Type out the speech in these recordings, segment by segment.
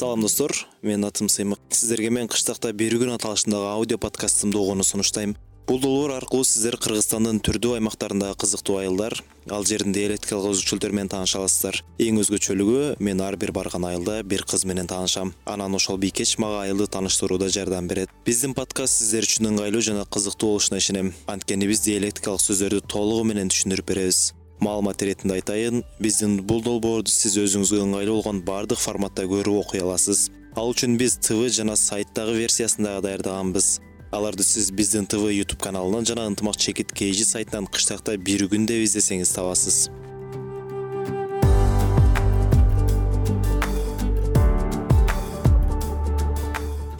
салам достор. Менин атым сыймык сиздерге мен кыштакта бир күн аталышындагы аудио подкастымды угууну сунуштайм. Бул долбоор аркылуу сиздер кыргызстандын түрдүү аймактарындагы кызыктуу айылдар ал жердин диалектикалык өзгөчөлүктөрү менен тааныша аласыздар эң өзгөчөлүгү мен ар бир барган айылда бир кыз менен таанышам. Анан ошол бийкеч мага айылды тааныштырууда жардам берет. Биздин подкаст сиздер үчүн ыңгайлуу жана кызыктуу болушуна ишенем. Анткени биз диалектикалык сөздөрдү толугу менен түшүндүрүп беребиз маалымат иретинде айтайын биздин бул долбоорду сиз өзүңүзгө ыңгайлуу болгон баардык форматта көрүп окуй аласыз. Ал үчүн биз тв жана сайттагы версиясын даярдаганбыз аларды сиз биздин тв youtube каналынан жана ынтымак чекит kg сайтынан кыштакта бир күн деп издесеңиз табасыз.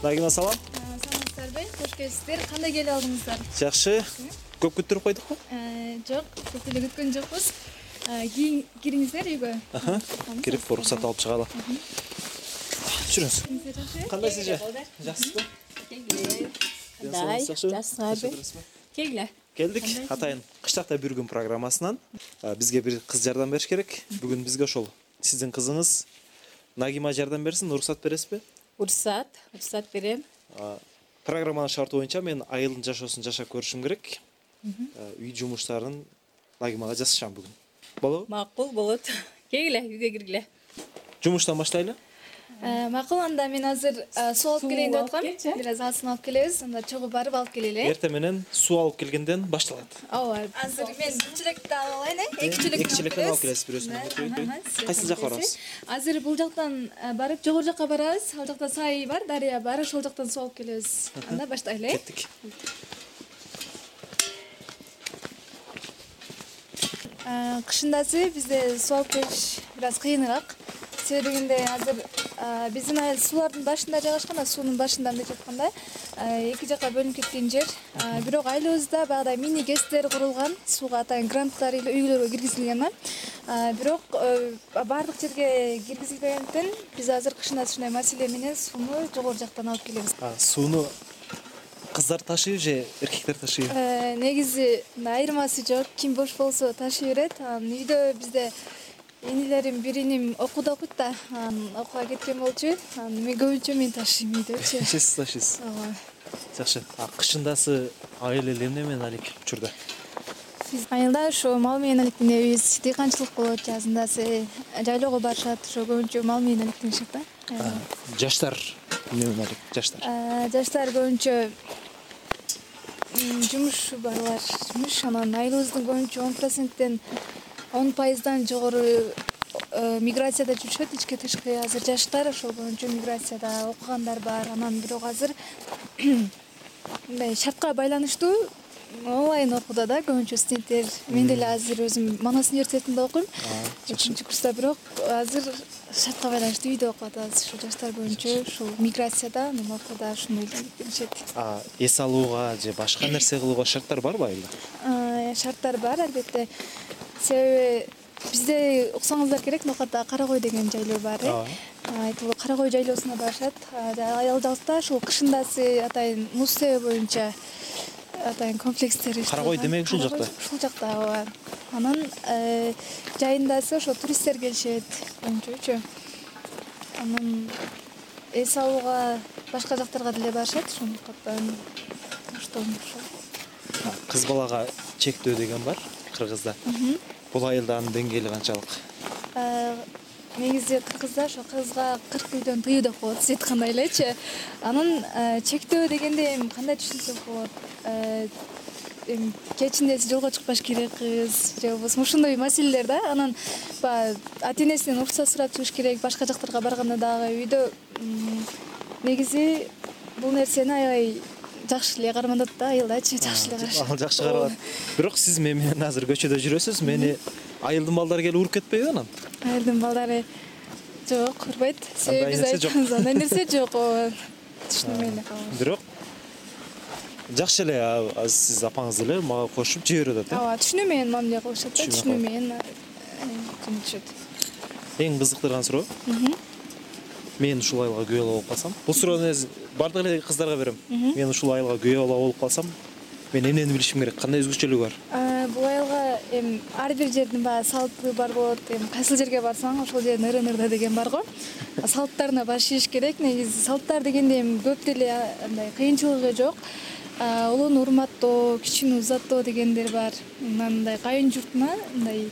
Нагима салам. Саламатсыздарбы кош келипсиздер кандай келип алдыңыздар? Жакшы көп күттүрүп койдукпу жок көп эле күткөн жокпуз. Кириңиздер үйгө. Кирип уруксат алып чыгалы. Жүрүңүз кандайсыз эже жакшысызбы кандай жакшысыңарбы келгиле. Келдик. Атайын кыштакта бир күн программасынан. Бизге бир кыз жардам бериш керек. Бүгүн бизге ошол сиздин кызыңыз нагима жардам берсин уруксат бересизби? Уруксат уруксат берем. Программанын шарты боюнча мен айылдын жашоосун жашап көрүшүм керек үй жумуштарын нагимага жасашам бүгүн. Болобу макул болот. Келгиле үйгө киргиле. Жумуштан баштайлы? Макул анда мен азыр суу алып келейин деп аткам. э? бир аз аасын алып келебиз. Анда чогуу барып алып келели. Э эртең менен суу алып келгенден башталат. Ооба. Азыр мен бир челекти алып алайын э? Эки челектен эки челектен алып келесиз бирөөсүн кайсы жака барабыз? азыр бул жактан барып жогору жака барабыз. Ал жакта сай бар дарыя бар ошол жактан суу алып келебиз. Анда баштайлы э? Кеттик кышындасы бизде суу алып келиш бир аз кыйыныраак. Себеби дегенде азыр биздин айыл суулардын башында жайгашкан да суунун башында мындайча айтканда эки жака бөлүнүп кеткен жер. Бирок айылыбызда баягыдай мини гэстер курулган сууга атайын гранттар эле үйлөргө киргизилген да. Бирок баардык жерге киргизилбегендиктен биз азыр кышындасы ушундай маселе менен сууну жогору жактан алып келебиз. Сууну кыздар ташыйбы же эркектер ташыйбы? Негизи мындай айырмасы жок. Ким бош болсо ташый берет анан үйдө бизде инилерим бир иним окууда окуйт да. Анан окууга кеткен болчу анан мен көбүнчө мен ташыйм үйдөчү сиз ташыйсыз ооба. Жакшы. Кышындасы айыл эли эмне менен алек учурда? Биз айылда ошо мал менен алектенебиз дыйканчылык болот жазындасы жайлоого барышат ошо көбүнчө мал менен алектенишет да жаштар эмне менен алек жаштар. Жаштар көбүнчө жумуш барлар жумуш анан айылыбыздын көбүнчө он проценттен он пайыздан жогору миграцияда жүрүшөт. Ичке тышкы азыр жаштар ошол боюнча миграцияда окугандар бар. Анан бирок азыр мындай шартка байланыштуу онлайн окууда да көбүнчө студенттер. Мен деле азыр өзүм манас университетинде окуйм. Үчүнчү курста бирок азыр шартка байланыштуу үйдө окуп атабыз ушул жаштар боюнча ушул миграцияда анан окууда ошондой эле эс алууга же башка нерсе кылууга шарттар барбы айылда? Шарттар бар албетте. Себеби бизде уксаңыздар керек ноката кара кой деген жайлоо бар э. Айтылуу кара кой жайлоосуна барышат. Ал жакта ушул кышындасы атайын муз себе боюнча атайын комплекстер кара кой демек ушул жакта? Ушул жакта ооба. Анан жайындасы ошо туристтер келишет көбүнчөчү анан эс алууга башка жактарга деле барышат ошондуктан ошол кыз балага чектөө деген бар кыргызда. Бул айылда анын деңгээли канчалык негизи кыргызда ошо кызга кырк үйдөн тыюу деп коет сиз айткандай элечи анан чектөө дегенде эми кандай түшүнсөк болот? Эми кечинде жолго чыкпаш керек кыз же болбосо ушундай маселелер да? Анан баягы ата энесинен уруксат сурап чыгыш керек башка жактарга барганда дагы үйдө негизи бул нерсени аябай жакшы эле карманат да айылдачы жакшы эле карашат ал жакшы каралат бирок сиз мен менен азыр көчөдө жүрөсүз мени айылдын балдары келип уруп кетпейби анан. Айылдын балдары жок урбайт. Себеби биз айтканбыз андай нерсе жок ооба. Түшүнбөй эле калам бирок жакшы эле сиз апаңыз деле мага кошуп жиберип атат э ооба түшүнүү менен мамиле кылышат да Түшүнүү түшүнүү менен көмүшөт эң кызыктырган суроо мен ушул айылга күйөө бала болуп калсам бул суроону негизи баардык эле кыздарга берем. Мен ушул айылга күйөө бала болуп калсам мен эмнени билишим керек. Кандай өзгөчөлүгү бар? Бул айылга эми ар бир жердин баягы салты бар болот эми кайсыл жерге барсаң ошол жердин ырын ырда деген бар го. Салттарына баш ийиш керек. Негизи салттар дегенде эми көп деле андай кыйынчылыгы жок. Улууну урматтоо кичүүнү узатуу дегендер бар. Анан мындай кайын журтуна мындай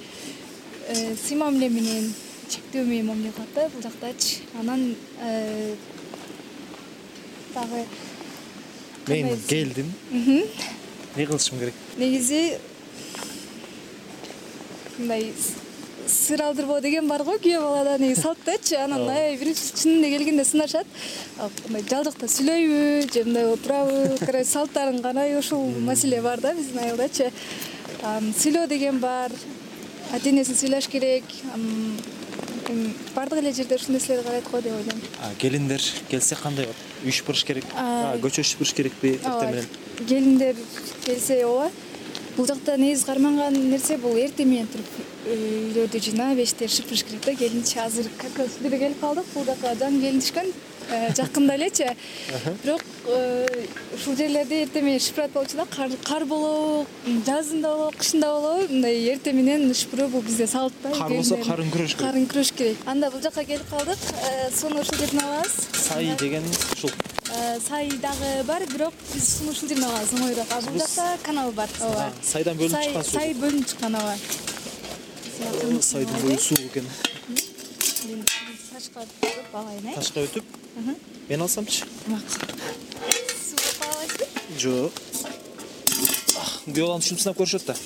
э, сый мамиле менен чектөө менен мамиле кылат да бул жактачы анан э, дагы мен келдим эмне кылышым керек? Негизи мындай сыр алдырбоо деген бар го күйөө балада негизи салттачы анан аябай биринчи чынында келгенде сынашат. Мындай жалжакта сүйлөйбү же мындай болуп турабы короче салттарын карайбы ушул маселе бар да биздин айылдачы сыйлоо деген бар ата энесин сыйлаш керек эми баардык эле жерде ушул нерселерди карайт го деп ойлойм. Келиндер келсе кандай болот үй шыпырыш керек көчө керекпи эртең менен келиндер келсе ооба бул жакта негизи карманган нерсе бул эртең менен туруп үйлөрдү жыйнап эшиктерди шыпырыш керек да келинчи азыр. Как раз эле келип калдык бул жака жаңы келин түшкөн Э, жакында элечи бирок э, ушул жерлерди эртең менен шыпырат болчу да кар болобу жазында болобу кышында болобу мындай эртең менен шыпыруу бул бизде салт да кар болсо карын күрөш керек. Карын күрөш керек. Анда бул жака келип калдык. Э, сууну ушул жерден алабыз. Сай дегениңиз ушул сай дагы бар бирок биз сууну ушул жерден алабыз оңоюраак. А бул жакта канал бар ооба. Сайдан бөлүнүп чыккан суу. сай бөлүнүп чыккан ооба. Сайдын бою суу экен. Ташка өтүп алайын э? Ташка өтүп? Мен алсамчы? Суу кап албайсызбы жок. Күйөө баланын ушинтип сынап көрүшөт да.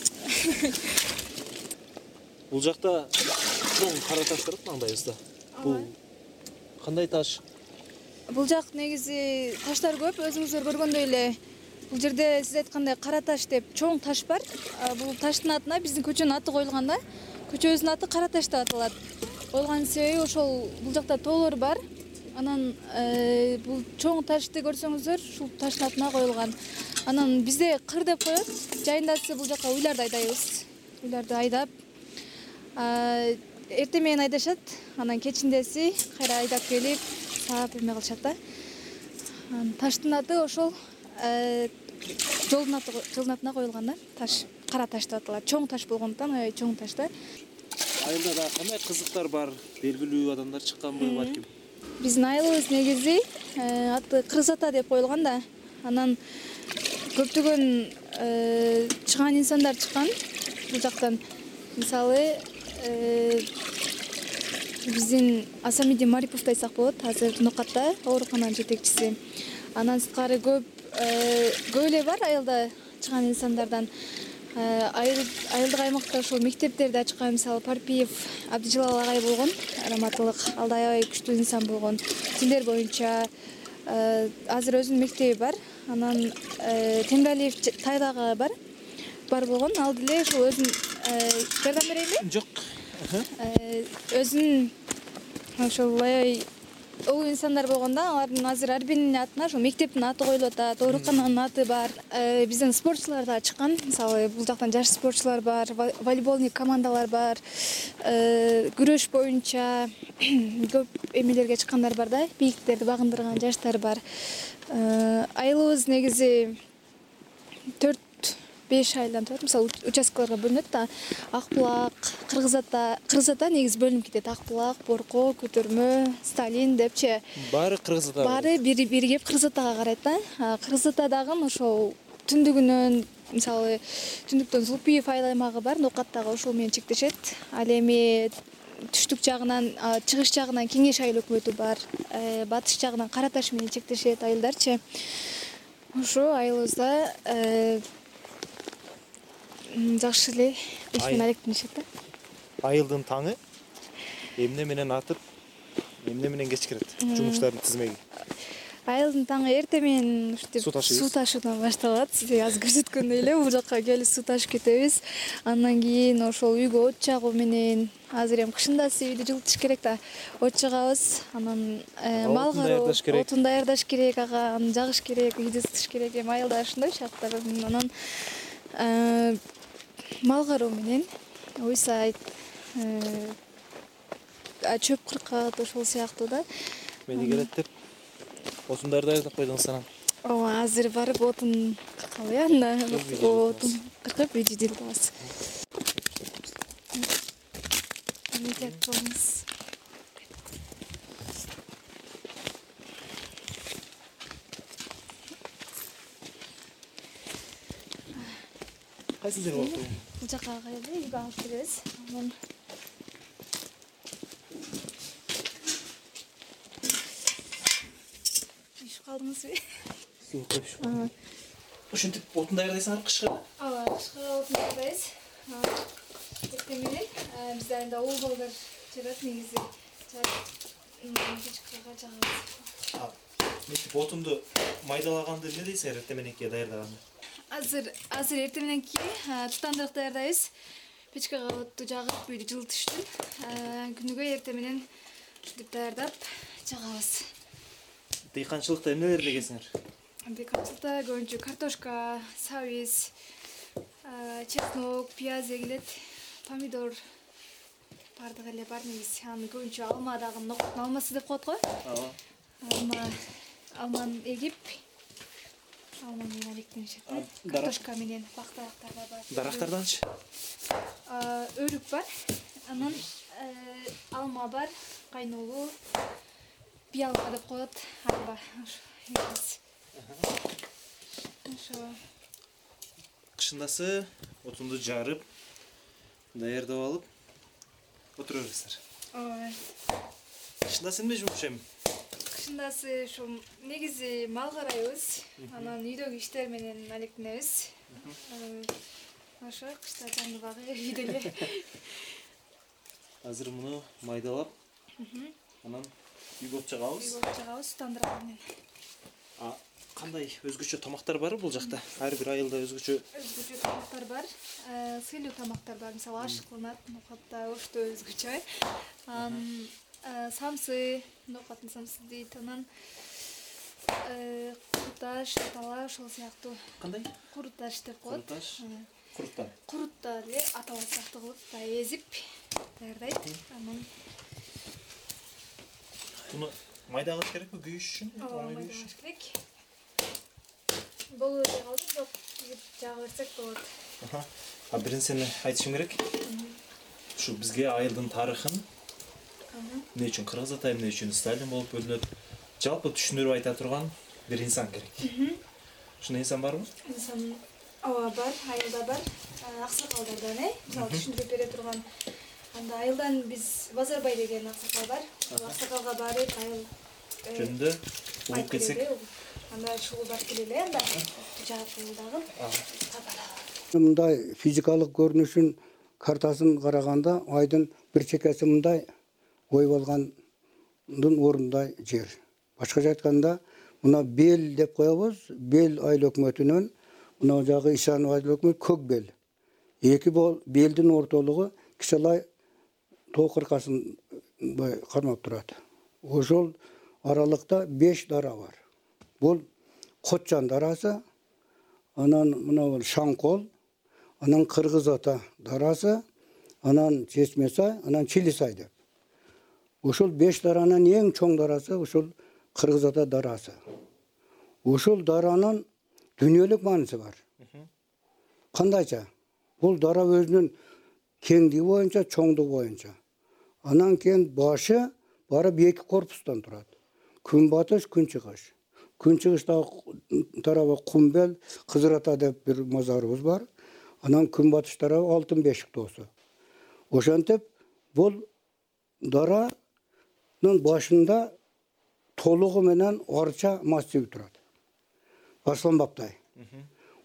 Бул жакта чоң кара таш турат маңдайыбызда. Бул кандай таш бул жак негизи таштар көп өзүңүздөр көргөндөй эле. Бул жерде сиз айткандай кара таш деп чоң таш бар. Бул таштын атына биздин көчөнүн аты коюлган да. Көчөбүздүн аты кара таш деп аталат. Коюлганын себеби ошол бул жакта тоолор бар. Анан э, бул чоң ташты көрсөңүздөр ушул таштын атына коюлган. Анан бизде кыр деп коет. Жайындасы бул жака уйларды айдайбыз. Уйларды айдап. Эртең менен айдашат. Анан кечиндеси кайра айдап келип саап эме кылышат да. Таштын аты ошол э, жолдун аты жолдун атына коюлган да. Таш кара таш деп аталат. Чоң таш болгондуктан аябай чоң таш да. Айылда дагы кандай кызыктар бар? Белгилүү адамдар чыкканбы балким биздин айылыбыз негизи э, аты кыргыз ата деп коюлган да. Анан көптөгөн э, чыгаан инсандар чыккан бул жактан. Мисалы биздин асамидин мариповду айтсак болот азыр ноокатта оорукананын жетекчиси. Андан сырткары көп көп эле бар айылда чыгаан инсандардан. Э, айылдык аймакта ошол мектептерди ачкан мисалы парпиев абдыжалал агай болгон раматылык ал да аябай күчтүү инсан болгон. Тилдер боюнча э, азыр өзүнүн мектеби бар. Анан э, темиралиев тайда ага бар бар болгон. Ал деле ушул өзүн жардам берейинби жок өзүнүн ошол аябай улуу инсандар болгон да алардын азыр ар биринин атына ошол мектептин аты коюлуп атат оорукананын аты бар. Э, бизден спортчулар дагы чыккан мисалы бул жактан жаш спортчулар бар волейбольный командалар бар. Э, күрөш боюнча көп эмелерге чыккандар бар да бийиктиктерди багындырган жаштар бар. Э, айылыбыз негизи төрт беш айылдан турат мисалы участкаларга бөлүнөт да ак булак кыргыз ата кыргыз ата негизи бөлүнүп кетет. Ак булак борко көтөрмө сталин депчи баары кыргыз ата баары биригип кыргыз атага карайт да. Кыргыз ата дагы ошол түндүгүнөн мисалы түндүктөн зулпиев айыл аймагы бар. Ноокаттагы ошол менен чектешет. Ал эми түштүк жагынан чыгыш жагынан кеңеш айыл өкмөтү бар. Э, батыш жагынан кара таш менен чектешет айылдарчы ошо айылыбызда э, жакшы эле. Иш менен алектенишет да айылдын таңы эмне менен атып эмне менен кечкирет жумуштардын тизмеги? Айылдын таңы эртең менен ушинтип суу ташуудан башталат. Сиз азыр көрсөткөндөй эле. Бул жака келип суу ташып кетебиз. Андан кийин ошол үйгө от жагуу менен азыр эми кышындасы үйдү жылытыш керек да от жагабыз анан э, мал кароо отун даярдаш керек ага аны жагыш керек үйдү ысытыш керек. Эми айылда ошондой шарттар. Анан э, мал кароо менен уй сайт э, чөп кыркат ошол сыяктуу да мени келет деп отун даярдап койдуңуз анан ооба азыр барып отун кыркалы э анда отун кыркып алабыз эмнеге кылабыз кайсы жер болуптур бул жака кайда үйгө алып келебиз? Анан ишип калдыңызбы? Ушинтип отун даярдайсыңар кышка ооба кышка отун даярдайбыз эртең менен бизде айында уул балдар жарат негизи. Печкага жагабыз мынтип отунду майдалаганды эмне дейсиңер эртең мененкиге даярдаганды азыр азыр эртең мененки тутандырык даярдайбыз печкага отту жагып үйдү жылытыш үчүн күнүгө эртең менен ушинтип даярдап жагабыз. Дыйканчылыкта эмнелерди эгесиңер дыйканчылыкта көбүнчө картошка сабиз чеснок пияз эгилет помидор баардыгы эле бар негизи. Анан көбүнчө алма дагы нокуттун алмасы деп коет го. Ооба. Алма алманы эгип алма менен алектенишет да картошка менен бак бар. Дарактардачы өрүк бар. Анан алма бар кайнолуу биялка деп коет. Арба ошо кышындасы отунду жарып даярдап алып отура бересиздер. Ооба кышындасы эмне жумуш эми кышындасы ушул негизи мал карайбыз. Анан үйдөгү иштер менен алектенебиз. Ошо кышта жанды багуу үйдө эле азыр муну майдалап анан үйгө от жагабыз үйгө от жагабыз тутандырак менен. Кандай өзгөчө тамактар барбы бул жакта? Ар бир айылда өзгөчө өзгөчө тамактар бар. Сыйлуу тамактар бар. Мисалы аш кылынат ноокатта ошто өзгөчө. Анан самсы ноокаттын самсы дейт анан куру таш атала ошол сыяктуу. Кандай? Куру таш деп коет. Куру таш курутта курутта эле атала сыяктуу кылып баягы эзип даярдайт. Анан муну майда кылыш керекпи күйүш үчүн? Ооба майда кылыш керек. Болбой эле калды бирок жага берсек болот. А бир нерсени айтышым керек? Ушу бизге айылдын тарыхын эмне үчүн? Кыргыз ата эмне үчүн? Сталин болуп бөлүнөт. Жалпы түшүндүрүп айта турган бир инсан керек. Ушундай инсан барбы инсан ооба бар айылда бар. Аксакалдардан э? Мисалы түшүндүрүп бере турган анда айылдан биз базарбай деген аксакал бар. Ал аксакалга барып айыл жөнүндө угуп кетсек? анда ушул барып келели анда жаап дагы мындай физикалык көрүнүшүн картасын караганда айдын бир чекеси мындай коюп алгандын ордундай жер. Башкача айтканда мына бел деп коебуз бел айыл өкмөтүнөн мына жагы ишанов айыл өкмөтү көк бел эки белдин ортолугу кичилай тоо кыркасындай кармап турат. Ошол аралыкта беш дара бар. Бул котчан дарасы анан мына шаңкол анан кыргыз ата дарасы анан чечме сай анан чили сай деп ушул беш даранын эң чоң дарасы ушул кыргыз ата дарасы. Ушул даранын дүйнөлүк мааниси бар. Кандайча? Бул дара өзүнүн кеңдиги боюнча чоңдугу боюнча. Анан кийин башы барып эки корпустан турат. Күнбатыш күн чыгыш. Күн чыгыштагы тарабы кумбел кызыр ата деп бир мазарыбыз бар. Анан күнбатыш тарабы алтын бешик тоосу ошентип бул дара башында толугу менен арча массиви турат. Арсланбаптай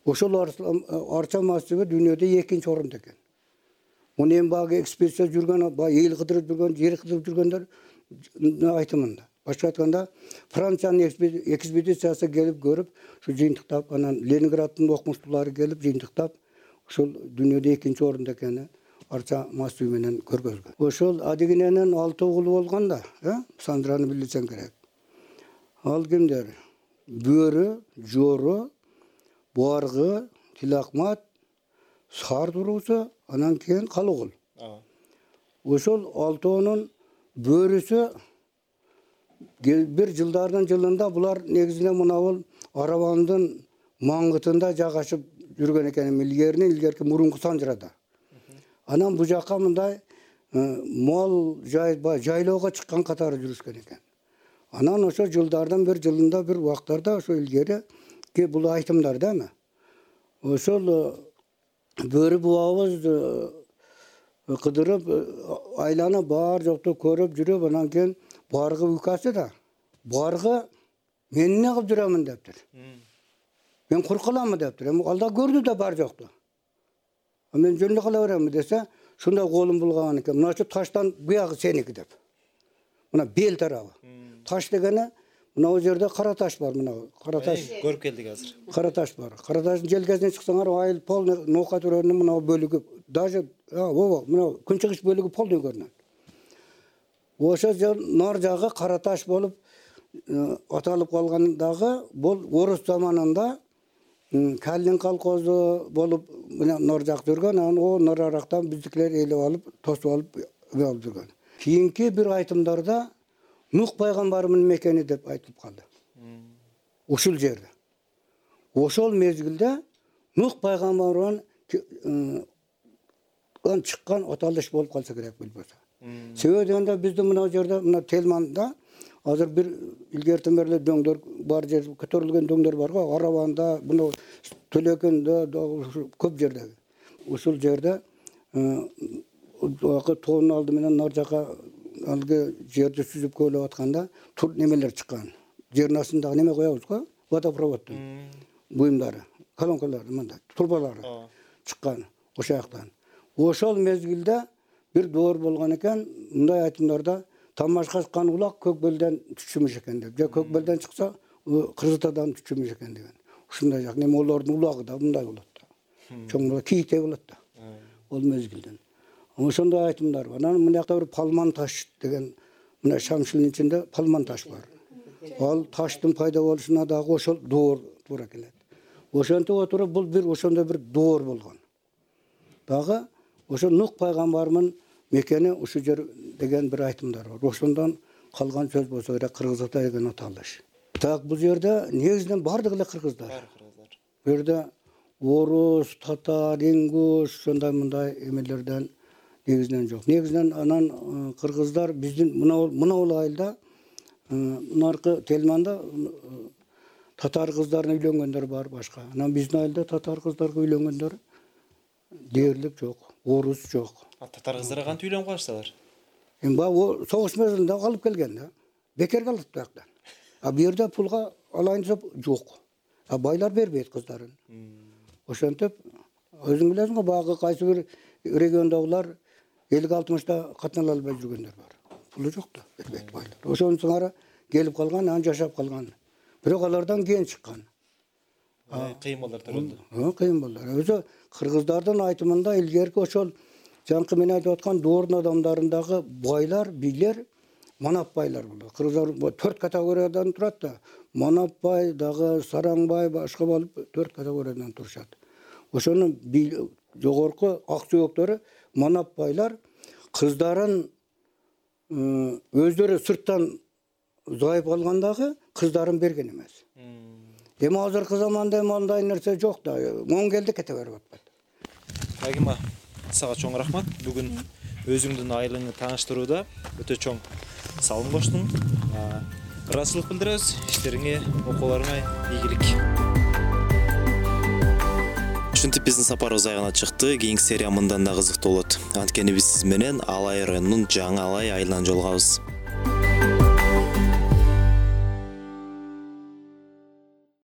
ошол арча массиви дүйнөдө экинчи орунда экен. Муну эми баягы экспедиция жүргөн баягы эл кыдырып жүргөн жер кыдырып жүргөндөр айтымында башкача айтканда франциянын экспедициясы келип көрүп ушу жыйынтыктап анан ленинграддын окумуштуулары келип жыйынтыктап ушул дүйнөдө экинчи орунда экени арча массиви менен көргөзгөн. Ошол адигиненин алты уулу болгон да э? Сандраны билсең керек. Ал кимдер? Бөрү жоору баргы тилакмат саар туруусу анан кийин калыгул ошол алтоонун бөрүсү бир жылдардын жылында булар негизинен мынабул арабандын маңгытында жайгашып жүргөн экен. Илгеринен илгерки мурунку санжырада анан бул жака мындай э, мал жайбай жайлоого чыккан катары жүрүшкөн экен. Анан ошо жылдардын бир жылында бир убактарда ошо илгерики бул айтымдар да эми ошол э, бөрү бубабыз э, кыдырып айланып баары жокту көрүп жүрүп анан кийин баргы укасы да баргы мен эмне кылып жүрөмүн? дептир мен курук каламмы дептир эми ал да көрдү да бар жокту мен жөн эле кала беремби десе ушундай колун булган экен мына ушу таштан буягы сеники деп. Мына бел тарабы. Таш дегени мынабул жерде кара таш бар мына кара таш. Көрүп келдик азыр. Кара таш бар. Кара таштын желкесине чыксаңар айыл полный ноокат өрөөнүн мына бөлүгү даже ооба мына күнчыгыш бөлүгү полный көрүнөт. Ошол нор жагы кара таш болуп э, аталып калган дагы бул орус заманында калин колхозу болуп мына нор жак жүргөн анан о нор арактан биздикилер ээлеп алып тосуп алып эме кылып жүргөн. Кийинки бир айтымдарда нух пайгамбардын мекени деп айтылып калды. Ушул жерде. Ошол мезгилде нух пайгамбардан чыккан аталыш болуп калса керек себеби дегенде биздин мына жерде мына телманда азыр бир илгертен бери эле дөңдөр бар жер көтөрүлгөн дөңдөр бар го арабанда мына төлөкөндө дагы ушу көп жерде. Ушул жерде баягы тоонун алды менен нары жака алыгы жерди сүзүп көөлөп атканда немелер чыккан. Жердин астына дагы неме коебуз го? Водопроводдун буюмдары колонкалары мындай трубалары чыккан ошол жактан. Ошол мезгилде бир доор болгон экен. Мындай айтымдарда тамаш качкан улак көк белден түшүмүш экен деп. Же көк белден чыкса кыргыз атадан түшүмүш экен деген. Ушундай жак эми олордун улагы да мындай болот да. Чоң болот кийиттей болот да. Ол мезгилден. Ошондой айтымдар бар. Анан мына жакта бир палман таш деген мына шамшилдин ичинде палман таш бар. Ал таштын пайда болушуна дагы ошол доор туура келет. Ошентип отуруп бул бир ошондой бир доор болгон. Дагы ошо нук пайгамбардын мекени ушул жер деген бир айтымдар бар. Ошондон калган сөз болсо керек кыргыз ата деген аталыш так бул жерде негизинен баардыгы эле кыргыздар. Баары кыргыздар. Бул жерде орус татар ингуш ошондой мындай эмелерден негизинен жок. Негизинен анан э, кыргыздар биздин мынабул айылда э, мынаркы тельманда э, татар кыздарына үйлөнгөндөр бар башка. Анан биздин айылда татар кыздарга үйлөнгөндөр дээрлик жок орус жок. Татар кыздарга кантип үйлөнүп калыштылар эми баягы согуш мезгилинде алып келген да. Бекерге алат бияктан а бул жерде пулга алайын десеп жок. А байлар бербейт кыздарын. Ошентип өзүң билесиң го баягы кайсы бир региондогулар элүү алтымышта катнала албай жүргөндөр бар. Пулу жок да бербейт байлар. Ошонун сыңары келип калган анан жашап калган. Бирок алардан кийин чыккан кыйын балдар төрөлдү кыйын балдар. Өзү кыргыздардын айтымында илгерки ошол жанакы мен айтып аткан доордун адамдарындагы байлар бийлер манап байлар болот кыргыздар төрт категориядан турат да. Манап бай дагы сараң бай башка болуп төрт категориядан турушат. Ошонун жогорку ак сөөктөрү манап байлар кыздарын өздөрү сырттан зайып калган дагы кыздарын берген эмес эми азыркы заманда эми андай нерсе жок да. Моң келди кете берип атпайт. Рагима сага чоң рахмат. Бүгүн өзүңдүн айылыңды тааныштырууда өтө чоң салым коштуң ыраазычылык билдиребиз. Иштериңе окууларыңа ийгилик. Ушинтип биздин сапарыбыз аягына чыкты. Кийинки серия мындан да кызыктуу болот. Анткени биз сиз менен алай районунун жаңы алай айылынан жолугабыз